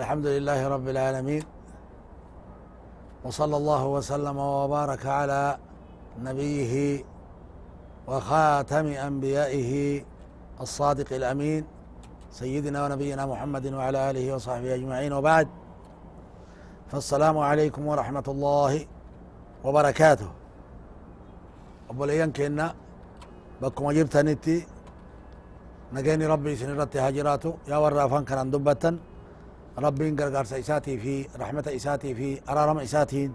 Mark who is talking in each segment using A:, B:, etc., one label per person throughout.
A: الحمد لله رب العالمين وصلى الله وسلم وبارك على نبيه وخاتم أنبيائه الصادق الأمين سيدنا ونبينا محمد وعلى آله وصحبه أجمعين. وبعد فالسلام عليكم ورحمة الله وبركاته. obboleeyyan keenna bakkuma jirtanitti nageenyi rabbi isin irratti haa jiraatu yaa warra afaan kanan dubbatan rabbiin gargaarsa isaatii fi rahmata isaatii fi araarama isaatiin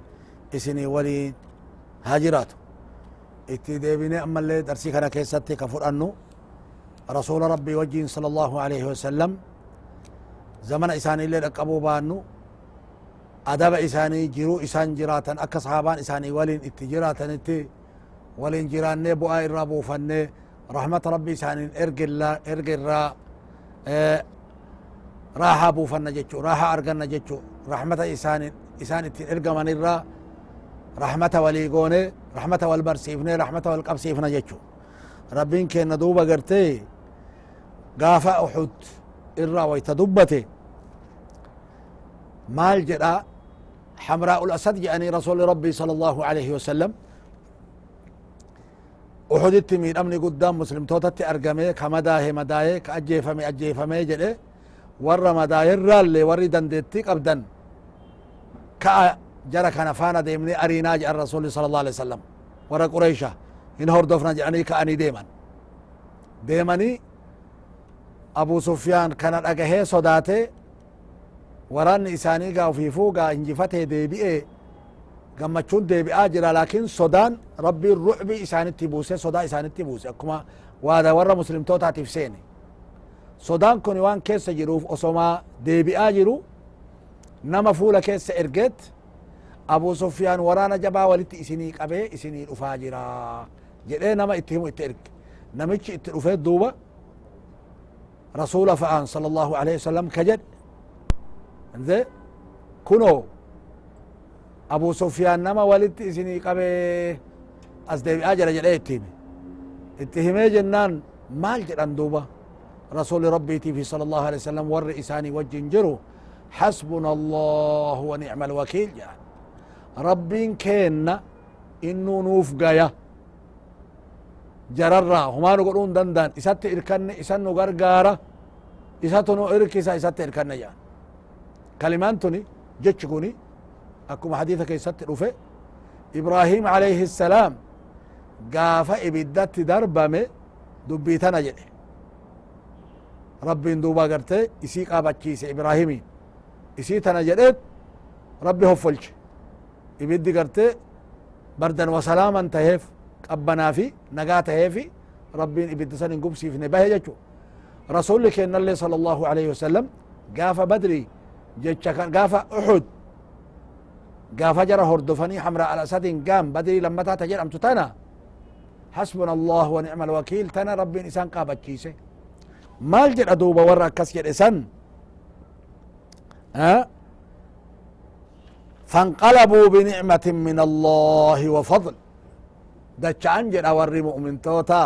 A: isinii waliin haa jiraatu itti deebine ammallee darsii kana keessatti ka fudhannu rasuula rabbii wajjiin sala allahu alaihi wasalam zamana isaaniillee dhaqqabuu baannu adaba isaanii jiruu isaan jiraatan akka sahaabaan isaanii waliin itti jiraatanitti waliin jiraannee bu'aa irraa buufannee rahmata rabbi isaanin ergerraa raahaa buufanna jechu raahaa arganna jechu rahmata isaanin isaan ittiin ergaman irraa rahmata walii goone rahmata wal barsiifne rahmata wal qabsiifna jechu rabbiin kenna duuba gartee gaafa uxud irraa wayta dubbate maal jedha حمراء الأسد يعني رسول ربي صلى الله عليه وسلم uxuditti miidhamni guddaan muslimtootatti argame ka madaahe madaaye ka ajjeefame ajjeefame jedhe ور مداير رال وري دندتي قبدا كا جرى كان فانا ديمني ارينا جاء الرسول صلى الله عليه وسلم ورا قريشة ان هور دفنا جاني كاني ديما ديماني ابو سفيان كان اجاه صداتي وران اساني غا في فوغا ان جفته دي بي اي غما تشون دي بي اجرا لكن سودان ربي الرعب اساني تبوسي صدا اساني تبوسي كما وهذا ورا مسلم توتا تفسيني sodaan kun waan keessa jiruuf osomaa deebi'aa jiru nama fuula keessa ergeet abu sufyaan waraana jabaa walitti isinii qabee isinii dhufaa jira jedhee nama itti himu itti erge namichi itti dhufee duuba rasuula fa'aan sala allahu alaihi wasalam ka jedhe kunoo abu sufyaan nama walitti isinii qabee as deebi'aa jira jedhee itti hime itti himee jennaan maal jedhan duuba rabbiitii fi sala allahu alai wasalam warri isaanii wajjin jiru حسبنا الله ونعم الوكيل jedhan rabbiin keenna innu nuuf gaya jararraa humaa nu godhuu hin danda'an isatti irkanne isan nu gargaara isatu nu irkisa isatti irkanne jedhan kalimaan tuni jechi kuni akkuma hadiisa keessatti dhufe ibraahim alayhi ربين دوبا قرتي إسي قابا كيس إبراهيمي. إسي تنا جدت ربي هفلش. إبدي قرتي بردا وسلاما تهيف أبنا في نقا تهيفي ربين إبدي سنين قبسي في نباهي جاكو رسول لك إن الله صلى الله عليه وسلم قافا بدري جاكا قافا أحد. قافا جرى هردفني حمراء الأسد قام بدري لما تاتا جرى أمتو تنا حسبنا الله ونعم الوكيل تنا ربين إسان قابا كيسي maal jedha duuba warra akkas jedhe san فانقلبوا بنعمة من الله وفضل دچان jedha warri mu'mintoota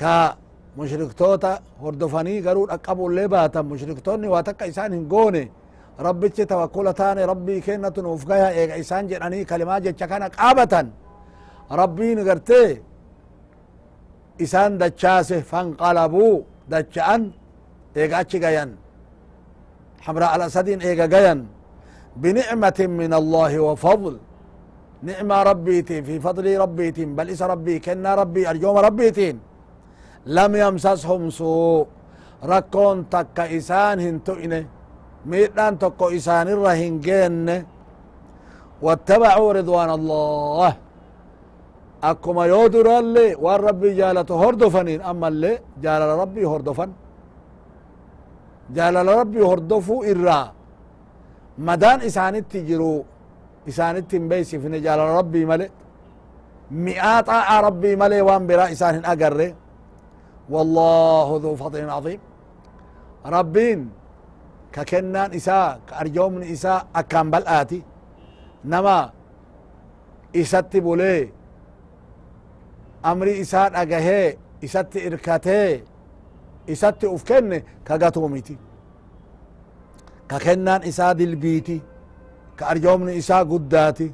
A: ka mushriktoota hordofanii garuu dhaqqabullee baatan mushriktoonni waa takka isaan hin goone rabbichi tawakkula taane rabbii kennatu nuuf gaya eega isaan jedhanii kalimaa jecha kana qaabatan rabbiin gartee isaan dachaase fanqalabuu dacha'an eega achi gayan حمراء الأسد إيغا غيان. بنعمة من الله وفضل. نعمة ربيتين في فضل ربيتين. بل إس ربي كنا ربي أرجوم ربيتين. لم يمسسهم سوء. ركون تك إسان miidhaan tokko isaanirra hin geenne واتبعوا رضوان الله. Akkuma yoo durallee waan rabbii jaalatu hordofaniin ammallee jaalala rabbii hordofan jaalala rabbii hordofuu irraa madaan isaanitti jiru isaanitti hin beeysifne jaalala rabbii male mi'aa xaa'a rabbii malee waan biraa isaan hin agarre والله ذو فضل عظيم ربين ككنان إساء كأرجومن إساء أكام بلآتي نما إسات بولي أمري إساء أجهي إسات إركاتي إسات أفكن كغاتوميتي ككنان إساء دلبيتي كأرجومن إساء قداتي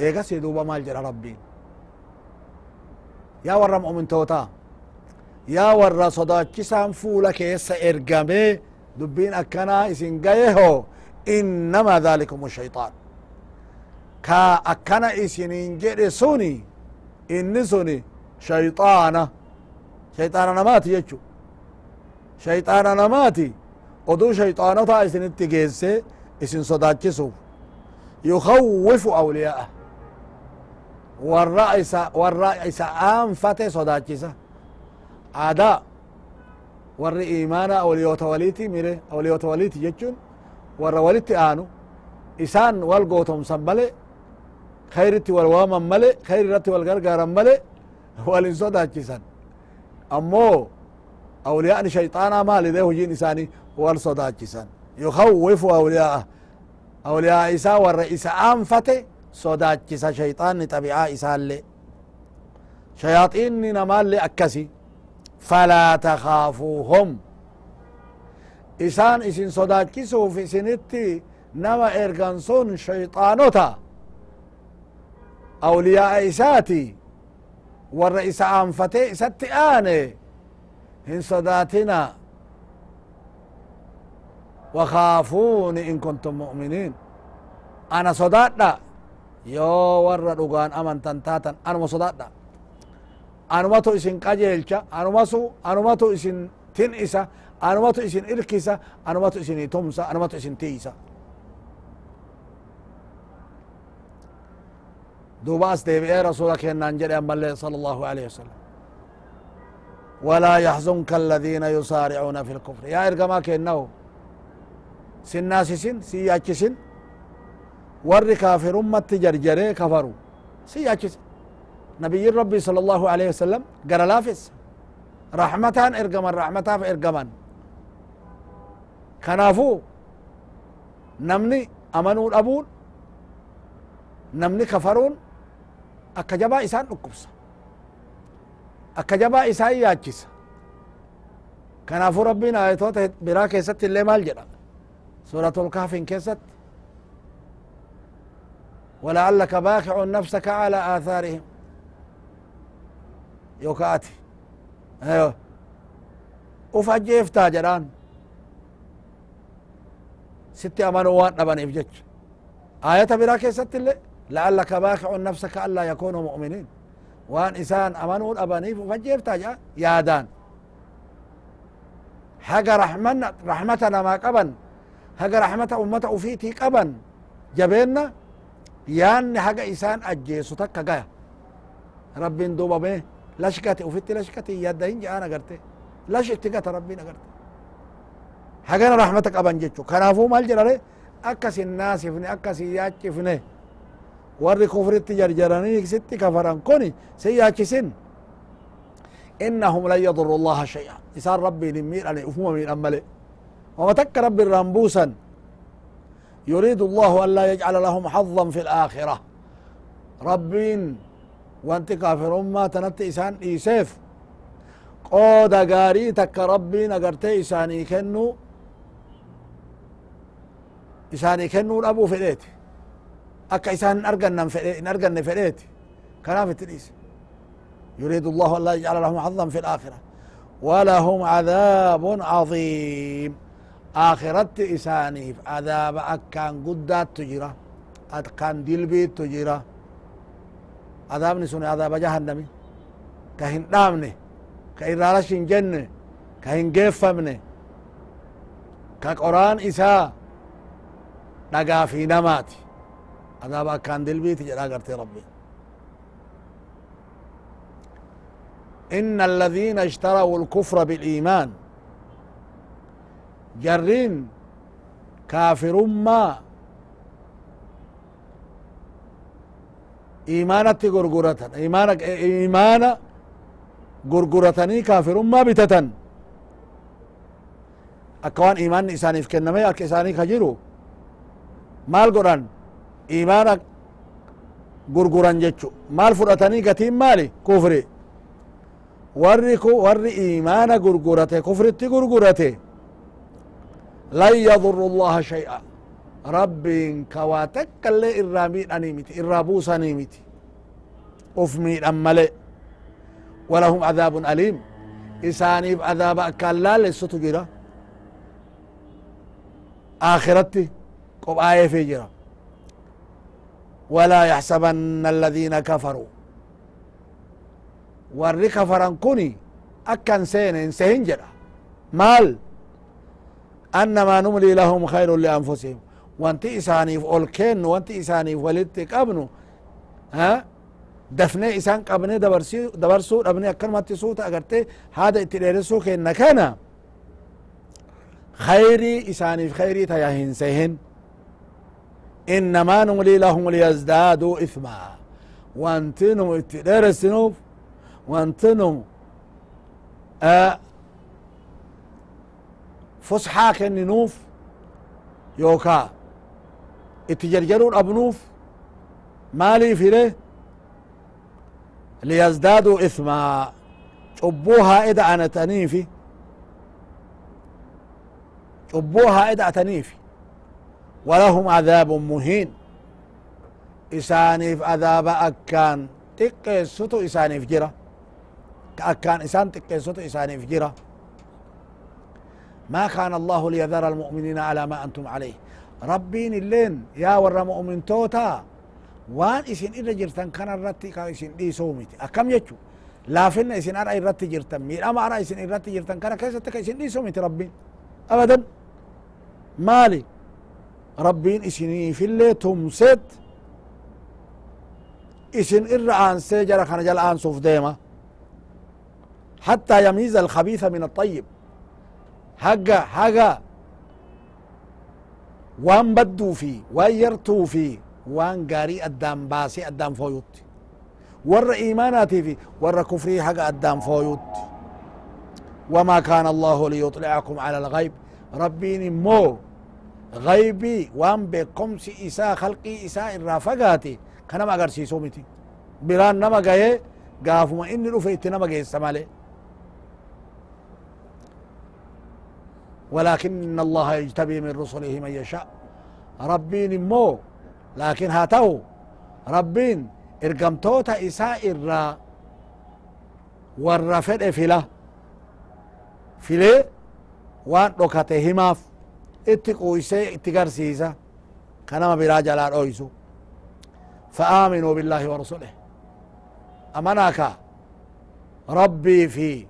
A: إيغا سيدوبا مال جرى ربين يا ورا مؤمن توتا yaa warra sodaachisaan fuula keessa ergamee dubbiin akkanaa isin gayeho innamaa dhalikum shayطaan ka akkana isinin jedhe suni inni suni shayطaana shayطaana namaati jechu shayطaana namaati oduu shayطaanotaa isinitti geesse isin sodaachisuuf yukawwifu awliyaa'ah warra isa warra isa aanfate sodaachisa aadaa warri imaana awliyoota waliiti mire awliyoota waliiti jechuun warra walitti aanu isaan wal gootomsan male khayritti wal waaman male khayr irratti wal gargaaran male walin sodaachisan ammoo awliyaani shayxaana maalide hujiin isaani wal sodaachisan yukawwifu awliyaa awliyaa isaa warra isa aanfate sodaachisa shayxaanni xabi'aa isaallee shayaaxiinni namaallee akkasi فلا تخافوهم isaan isin sodaachisuuf isinitti nama ergan sun shayxaanota أولياء إساتي والرئيس عام فتي ستي آني هن صداتنا. وخافون إن كنتم مؤمنين. أنا صدات لا يو ورر أغان أمن تنتاتا أنا ما صدات لا أنا ما تؤسين قجيلك أنا ما سو. أنا ما تؤسين تنئسا. أنا ما تؤسين إركسا. أنا ما تؤسين تمسا أنا ما تؤسين تيسا duuba as deebi'ee rasuula kennaan jedhe ammallee sala allahu alaihi wasalam ولا يحزنك الذين يسارعون في الكفر. يا إرقما كأنه. سناسسن سياچسن ور كافر أمت جرجري كفروا. سياچسن نبي ربي صلى الله عليه وسلم قال لافس رحمتان ارقما رحمتا ارقما كنافو. نمني أمنون أبون. نمني كفرون. Akka jabaa isaan dhukkubsa akka jabaa isaan yaachisa kanaafuu rabbiin ayatoota biraa keessatti illee maal jedha suuratul kahfin keessatti ولعلك باخع نفسك على آثارهم yokaati uf ajjeeftaa jedhaan sitti amanuu waan dhabaniif jecha ayata biraa keessatti لعلك باكع نفسك ألا يكونوا مؤمنين. وان إنسان امنوا ابانيف فجيب تاجا يا دان حق رحمنا رحمتنا ما قبن. حق رحمة أمته وفيتي قبن. جبيننا؟ يان حق إنسان أجيسو تكا جا. ربي ندوب به. لشكتي وفيتي لشكتي يا دين أنا قرتي. لشكتي قت ربي نقرتي. حقنا رحمتك أبن جيتشو. كان افو مالجر عليه إكس الناس يفني إكس ياتشي فني. Warri kufritti jarjaranii sitti kafaran kuni sin yaachisin innahum lan yaduru llaha shay'a isaan rabbiin hin miidhane ufuma miidhan male wama takka rabbi irraan buusan yuriidu allahu an laa yajcala lahum xadan fi الآخرة rabbiin wanti kaafirummaa tanatti isaan dhiiseef qooda gaarii takka rabbiin agartee isaanii kennu isaanii kennuu dhabuu fedheeti akka isaan hin arganne fedheeti. Kanaaf itti dhiise يريد الله أن لا يجعل لهم حظا في الآخرة ولهم عذاب عظيم آخرت إسانيف عذاب أكان قدات تجرى أكان دلبيت تجرى عذابني سن عذاب جهنمي كهن دامني كإرارش جنة كهن جيفمني كقرآن إساء نقا في نماتي عذاب كان دل بيت قرتي ربي. إن الذين اشتروا الكفر بالإيمان جرين كافر ما إيمانا غرغرة إيمانا إيمانا غرغرة كافر ما بتتا أكوان إيمان إساني في كنمي أكساني خجيرو مال قرآن. Imaana gurguran jechu maal fudhatanii gatiin maali kufri warri warri imaana gurgurate kufritti gurgurate lan yaduru llaha shay'a rabbiin ka waa takka illee irraa miidhanii miti irraa buusanii miti uf miidhan male walahum cadaabun aliim isaaniif cadaaba akkaan laalessutu jira قبآية في جرا ولا يحسبن الذين كفروا. ور كفرا كوني أكن سين سهنجرا مال أنما نملي لهم خير لأنفسهم. وانت إساني في أولكين وانت إساني في ولدتك أبنو. ها؟ دفنة إسان قبني دبرسو دبرسو أبني أكن ما تسوت أغرتي هذا اتريرسو كينا كان. خيري إساني في خيري تياهين سهنجرا إنما نملي لهم ليزدادوا إثما. وانتنم اتدار السنوف وانتنم آه فسحا كننوف يوكا اتجرجرون أبنوف مالي في له ليزدادوا إثما. شبوها إذا أنا تنيفي. شبوها إدعتنيف ولهم عذاب مهين. إسانيف عذاب أكان تقيسوتو إسانيف جرا كأكان إسان تقيسوتو إسانيف جرا ما كان الله ليذر المؤمنين على ما أنتم عليه. ربين اللين يا ور مؤمن توتا. وان إسن إذا جرتن كان الرتي كان إسن دي سومتي أكم يجو؟ لافن إسن أرأي الرتي جرتن. مير أما أرأي إسن الرتي جرتن. كان كيسة إسن دي سومتي ربين؟ أبدا. مالي إسني في اللي تمسد إسن إرعان سيجرة خنا جل آن صوف ديما. حتى يميز الخبيث من الطيب. حقا حقا وان بدو في وان يرتو في وان قاري أدام باسي أدام فويوت. ور إيماناتي في ور كفري حقا أدام فويوت. وما كان الله ليطلعكم على الغيب. ربين مو غيبي وان بقمس إساء خلقي إساء الرافقاتي. كان ما أغرسيسو متي بران نما غاية غافما إني رفيت نما غاية السمالي ولكن الله يجتبي من رسله من يشاء. ربين مو لكن هاتو ربين ارقمتوتا إساء الرا. والرفد فلا فلي وان dhokate himaaf itti quuysee itti garsiisa. Kanama biraa jalaa dhoysu فآمنوا بالله ورسوله أمناك ربي في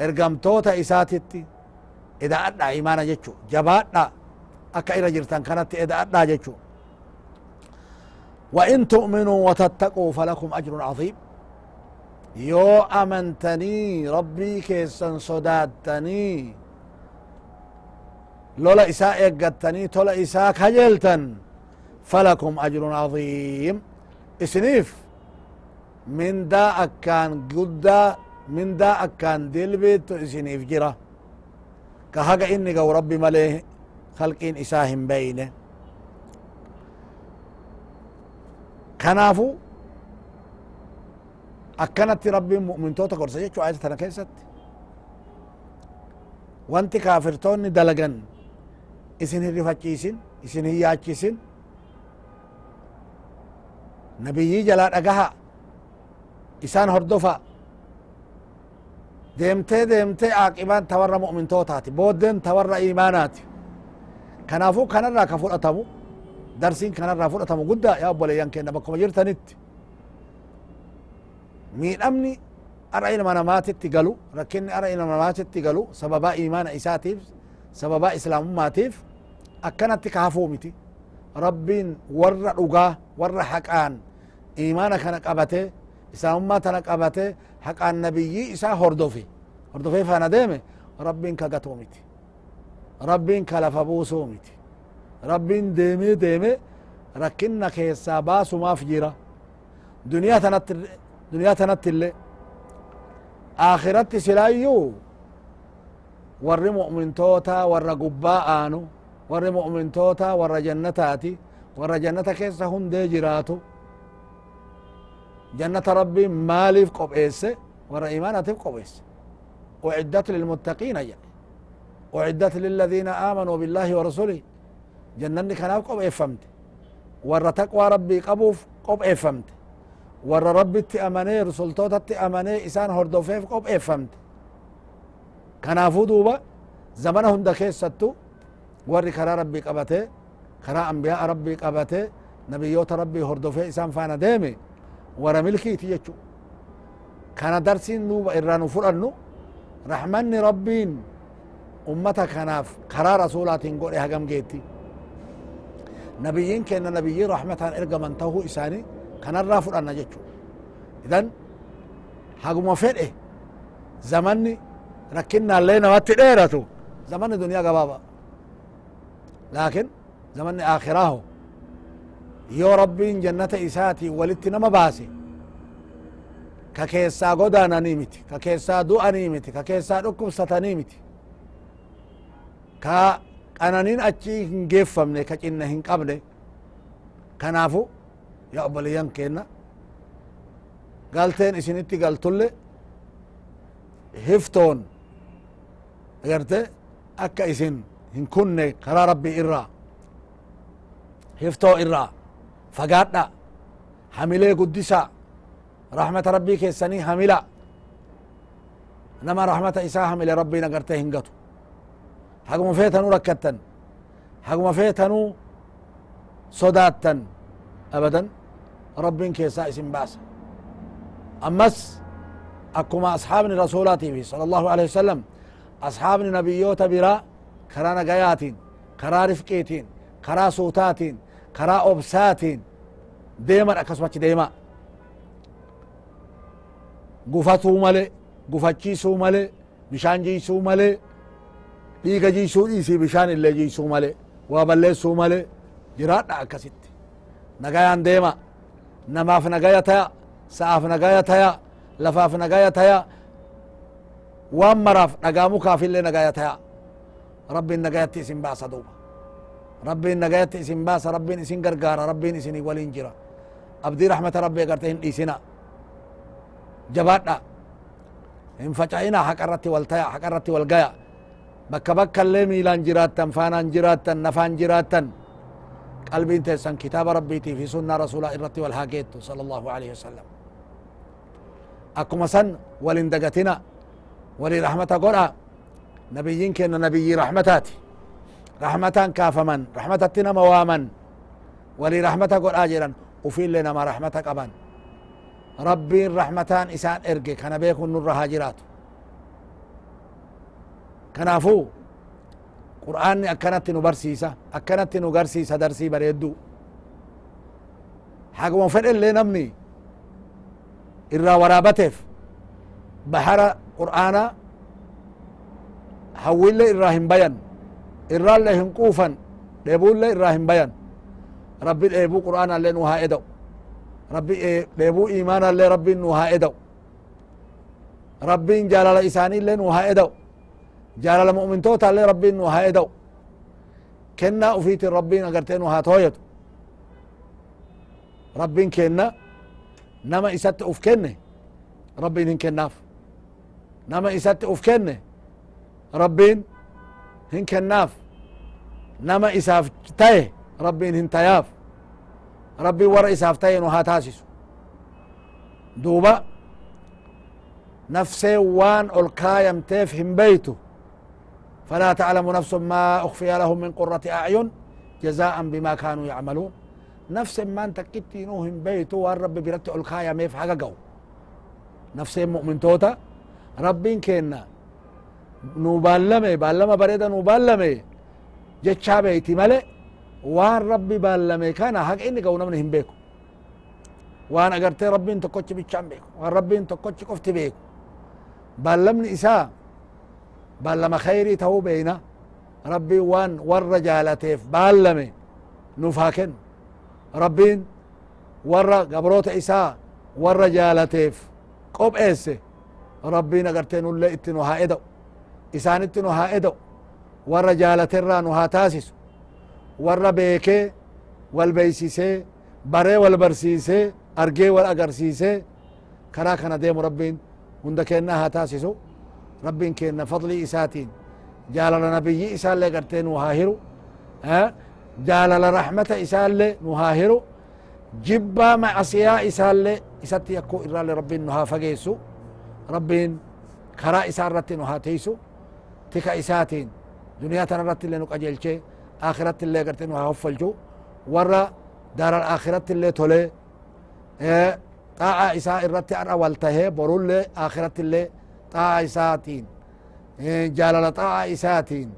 A: إرقمتوتا إساتتي إذا أدى إيمانا جتشو جبادنا أكا إلى جرتان كانت إذا أدى جتشو وإن تؤمنوا وتتقوا فلكم أجر عظيم يو أمنتني ربي كيسن صدادتني لولا إساء يقتني تولا إساء كجلتن. فلكم أجر عظيم. إسنيف. من دا أكان قدا من دا أكان دلبت إسنيف جرا. كهجا إني قو ربي مليه خلقين إساهم بينه. كنافو. akkanatti rabbiin mu'mintoota gorsa jechuu ayata tana keessatti wanti kaafirtoonni dalagan isin hin rifachiisin isin hin yaachisin nabiyyii jalaa dhagaha isaan hordofa deemtee deemtee aaqibaan tawarra mu'mintootaati booddeen tawarra iimaanaati kanaafuu kanarraa ka fudhatamu darsiin kanarraa fudhatamu guddaa yaa obboleeyyan kenna bakkuma jirtanitti miidhamni ara ilma namaatitti galu rakkinni ara ilma namaatitti galu sababaa imaana isaatiif sababaa islaamummaatiif akkanatti kaafuu miti rabbiin warra dhugaa warra haqaan imaana kana qabate islaamummaa tana qabate haqaan nabiyyii isaa hordofe hordofee faana deeme rabbiin ka gatuu miti rabbiin kalafa buusuu miti rabbiin deemee deeme rakkinna keessaa baasumaaf jira duniyaa tanatti duniyaa tanatti illee aakiratti silaayyuu warri mu'mintoota warra gubbaa aanu warri mu'mintoota warra jannataati warra jannata keessa hundee jiraatu jannata rabbiin maaliif qopheesse warra imaanatiif qopheesse uciddat lilmuttaqiina jedhe uciddat liladiina aamanuu billaahi warasulihi jannanni kanaaf qopheeffamte warra taqwaa rabbii qabuuf qopheeffamte warra rabbitti amanee rusultootatti amanee isaan hordofeef qopheeffamte kanaafuu duuba zamana hunda keessattu warri karaa rabbii qabatee karaa ambiyaa rabbii qabatee nabiyyoota rabbii hordofee isaan faana deeme wara milkiiti jechu kana darsiin duuba irraa nu fudhannu raxmanni rabbiin ummata kanaaf karaa rasuulaatiin godhe hagam geetti nabiyyiin kenna nabiyyi rahmataan ergaman tahuu isaanii kanarraa fudhanna jechu idan haguma fedhe zamanni rakkinnaallee namatti dheeratu zamanni duniyaa gabaaba لكن زمن آخره يو ربي جنة إساتي ولدت نما باسي. ككيسا قد أنا نيمتي ككيسا دو أنيمتي. ككيسا ركب ستانيمتي. ك أنا نين أشي نجف من كج إنهن قبل كنافو. يا ين كنا قالتين إشنتي قالتولي هفتون. غيرت أكا إسن. Hin kunne karaa rabbii irraa hiftoo irraa fagaadha hamilee guddisa rahmata rabbii keessanii hamila nama rahmata isaa hamile rabbiin agarte hin gatu haguma feetanuu rakkattan haguma feetanuu sodaattan abadan rabbiin keessaa isin baasa ammas akkuma asxaabni rasuulaatiifi sala allahu alehi wasalam asxaabni nabiyyoota biraa karaa nagayaatiin karaa rifqiitiin karaa suutaatiin karaa obsaatiin deeman akkasumachi deema gufatuu male gufachiisuu male bishaan jiisuu male dhiiga jiisuu dhiisii bishaan illee jiisuu male waa balleessuu male jiraadha akkasitti nagayaan deema namaaf nagaya taya sa'aaf nagaya taya lafaaf nagaya taya waan maraaf dhagaa mukaaf illee nagaya taya rabbiin nagayatti isin baasa duuba rabbiin nagayatti isin baasa rabbiin isin gargaara rabbiin isinii waliin jira abdii rahmata rabbi agarte hin dhiisina jabaadha hin faca'ina haqa irratti wal taya haqa irratti wal gaya bakka bakka illee miilaan jiraattan faanaan jiraattan nafaan jiraattan qalbiin teessan kitaaba rabbiitii fi sunnaa rasuulaa irratti wal haa geettu sala allahu alaihi wasalam akkuma san walin dagatina walii rahmata godha nabiyyin kenna nabiyyi rahmataati rahmataan kaafaman rahmatatti nama waaman walii rahmata godhaa jedhan ufiillee nama rahmata qaban rabbiin rahmataan isaan erge kana beekun nurra haa jiraatu kanaafuu qur'aanni akkanatti nu barsiisa akkanatti nu garsiisa namni irraa hin bayan irraallee hin quufan dheebuullee irraa hin bayan rabbi dheebuu qur'aanallee nu haa eda'u rabbi dheebuu imaanallee rabbiin nu haa eda'u rabbiin jaalala isaaniillee nu haa eda'u jaalala mu'mintootallee rabbiin nu haa eda'u kennaa ufiitin rabbiin agartee nu haa tooyatu rabbiin kenna nama isatti uf kenne rabbiin hin kennaaf nama isatti uf kenne ربين هن كناف. نما إساف تاي ربين هن تياف ربي ورا إساف تاي نوها تاسس دوبا نفس وان ألقايم تيف هم بيتو. فلا تعلم نفس ما أخفي لهم من قرة أعين جزاء بما كانوا يعملون. نفس ما أنت كتي نوهم بيتو والرب بيرتع ألقايم ميف حقا قو نفس مؤمن توتا ربين كيننا نوبالمي بالما بريدا نوبالمي جتشا بيتي ملي وان ربي بالمي كان حق اني قو نمنهم بيكو وان اگرتي ربين تكوچ بيچان بيكو وان ربين تكوچ قفتي بيكو بالمني إساء بلما خيري تهو بينا ربي وان ور جالتيف بالمي نفاكن ربين ور قبروت إساء ور جالتيف قب إيسي ربين أقرتين اللي اتنو هائدو إسان اتنو هائدو ور جالتيرا نها تاسس ور بيكي والبيسيسي بري والبرسيسي أرقي والأقرسيسي كرا كان ديم ربين هند كينا تاسسو ربين كينا فضلي إساتين جالل نبي إسال لي قرتين وهاهرو ها جالل رحمة إسال لي نهاهرو جبا مع أسياء إسال لي إساتي يكو إرى لربين نها فقيسو ربين كرا إسال رتين نها تيسو تكا إساتين دنيا تنرت اللي نقجلشي آخرت اللي قرتين وها هفلجو ورا دار الآخرة اللي تولي إيه طاعة إساء الرت أرى والتهي برول آخرة اللي طاعة إساتين إيه جالل طاعة إساتين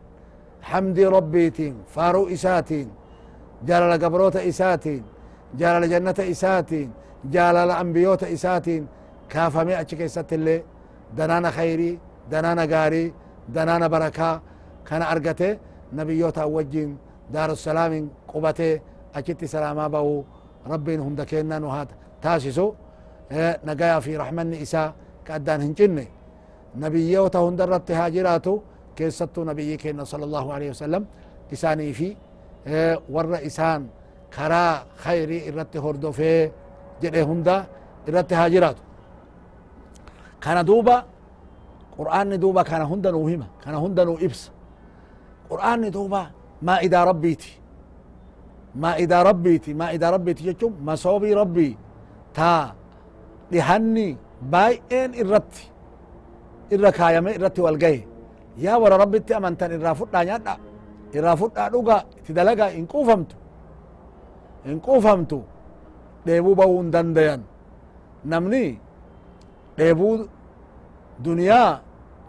A: حمد ربيتين فارو إساتين جالل قبروت إساتين جالل جنة إساتين جالل أنبيوت إساتين كافمي أتشك إسات اللي دنانا خيري دنانا غاري دنانا بركة. كان أرقته نبيوتا وجين دار السلام قبته. أجت سلاما بو ربين هم دكينا نهات. تاسسو إيه نقايا في رحمن إساء كأدان هنجني نبيوتا هندرت هاجراتو. كيستو نبي كينا صلى الله عليه وسلم. إساني في. إيه ور إسان كرا خيري إرت هردو في جده هندا إرت هاجراتو. كان دوبا قرآن دوبا كان هندا نوهمة كان هندا نو إبس قرآن دوبا ما إذا ربيتي ما إذا ربيتي ما إذا ربيتي جتشم مصوبي ربي تا لهني بايئين إرتي kaayame irratti wal gahe yaa wara rabbitti amantan irraa fudhaa nyaadha irraa fudhaa dhuga itti dalaga hin quufamtu hin quufamtu dheebuu bahuu hin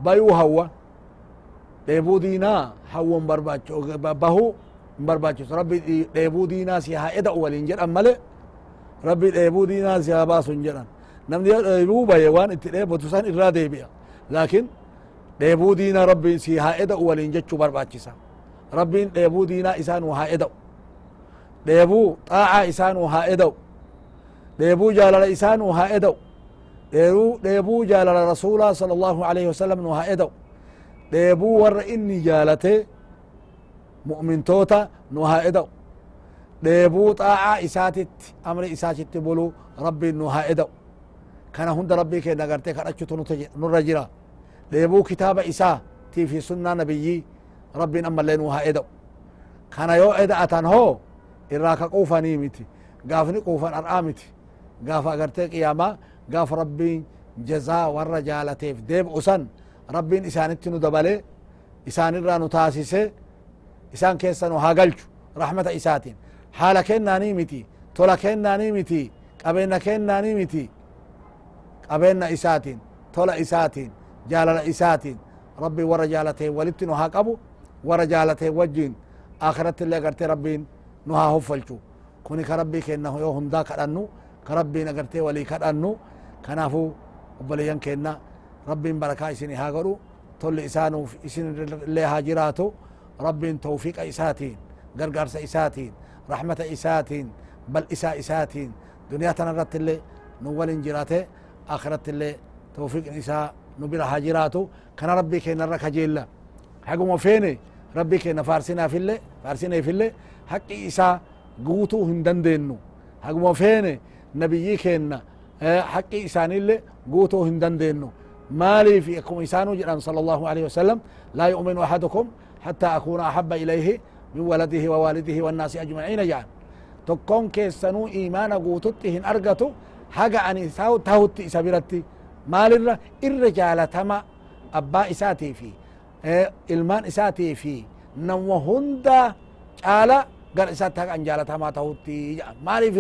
A: dandayan namni dheebuu dheebuu diinaa hawwa hin barbaacho bahuu hin barbaachisu rabbi dheebuu diinaa si haa eda'u waliin jedhan male rabbi dheebuu diinaa si haa baasu hin jedhan namni dheebuu baye waan itti dheebotu san irraa deebi'a لكن ديبو دينا ربي سي هائدة ولين جتشو برباچسا ربي ديبو دينا إسان وهائدة ديبو طاعة إسان وهائدة ديبو جالل إسان وهائدة ديبو ديبو جالل رسول صلى الله عليه وسلم وهائدة ديبو ور إني جالته مؤمن توتا نوهائدة ديبو طاعة إساتت أمر إساتت بلو ربي نوهائدة كان هند ربي كي نغرتي كرچتو نرجرا ديبو كتاب إساء تي في سنة نبيي ربي أما لين وها إدو. كان يو إدا أتان هو إراك قوفا نيمتي قافني قوفا أرآمتي قاف أغرتي قياما قاف ربي جزاء والرجالتيف. ديب أسن ربي إسان اتنو دبالي إسان الرانو تاسيسي إسان كيسانو هاقلچو. رحمة إساتين. حالا كينا نيمتي تولا كينا نيمتي قبينا كينا نيمتي قبينا إساتين. تولا إساتين. جالل إساتين. ربي ورا جالتين ولدت نها قبو ورا جالتين وجين. آخرت اللي قرتي ربين نها هفلچو. كوني كربي كأنه يو هندا كأنه كربي نقرتي ولي كأنه كنافو وبليان كأنه ربين بركة إسني هاقرو تول إسانو إسن اللي هاجراتو ربين توفيق إساتين قرقرس إساتين رحمة إساتين بل إساء إساتين دنيا تنرت اللي نول جراته آخرت اللي توفيق إساء نبرا هاجراتو كان ربي كينا رك جيلا حقو فيني ربي كينا فارسنا في اللي فارسنا في اللي حق إساء قوتو هندن دينو حقو فيني نبيي كينا حق إسان اللي قوتو هندن دينو مالي في أكم إسانو جران صلى الله عليه وسلم لا يؤمن أحدكم حتى أكون أحب إليه من ولده ووالده والناس أجمعين جعل تكون كيسانو إيمان قوتتهن أرقتو haga ani tahutti isa biratti maalirra irra jaalatama abbaa isaatii fi ilmaan isaatii fi nama hunda caala gar isaatti haga an jaalatamaa tahutti jedha maaliif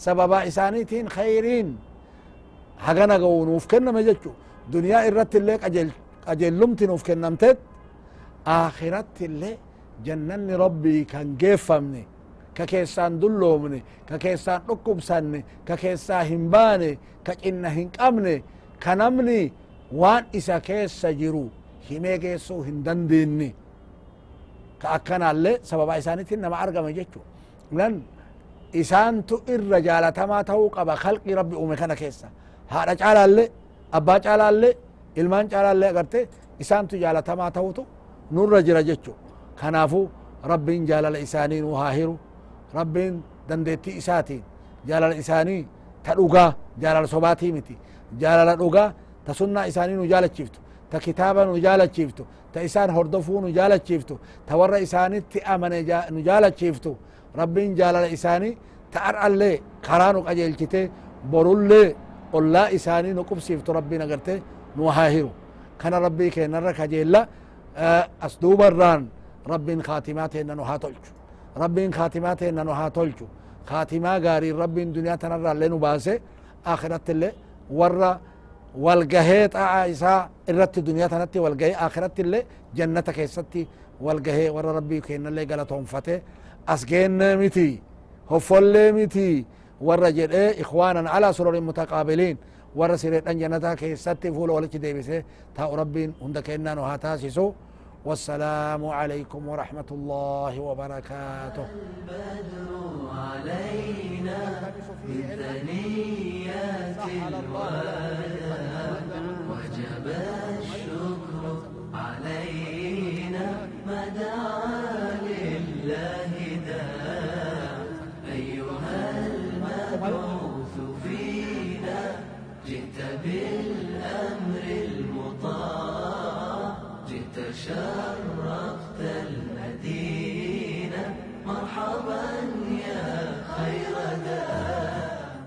A: hire sababaa isaaniitiin khayriin hagana ga'u nuuf kenname jechu duniyaa irratti illee qajeellumti nuuf kennamteet akhiratti illee jannanni rabbii kan geeffamne ka keessaan dulloomne ka keessaan dhukkubsanne ka keessaa hin baane ka cinna hin qabne ka namni waan isa keessa jiru himee geessuu hin dandeenye كأكنا اللي سبب إسانيت إنما أرقم جيتشو لن جالتما تهو قبا خلق ربي أمي كان كيسا هذا جالا اللي أبا جالا اللي ilmaan caalaallee agarte isaantu jaalatamaa ta'utu nurra jira jechu kanaafu rabbiin jaalala isaanii nu haa hiru rabbiin dandeettii isaatiin jaalala isaanii ta dhugaa jaalala sobaatii miti jaalala dhugaa ta sunnaa isaanii nu jaalachiiftu ta kitaaba nu jaalachiiftu ta isaan hordofuu nu jaalachiiftu ta warra isaanitti amane nu jaalachiiftu rabbiin jaalala isaanii ta ar'allee karaa nu qajeelchite borullee ollaa isaanii nu qubsiiftu rabbiin agarte نوهاهرو كان ربي كينا ركا جيلا أسدوب الران رب خاتمات إن نوها تلجو رب خاتمات إن نوها تلجو خاتما غاري رب دنيا تنرى لنو باسي آخرت اللي ورى والقهي طاعة إساء إرت دنيا تنتي والقهي آخرت اللي جنة كيستي والقهي ورى ربي كينا اللي أسجين متي هفل متي جل إخوانا على سرور متقابلين warra sireedhan jannataa keessatti fuula walitti deebise taa'u rabbiin hunda kennaa nu haa taasisu والسلام عليكم ورحمة الله وبركاته
B: البدر علينا من ثنيات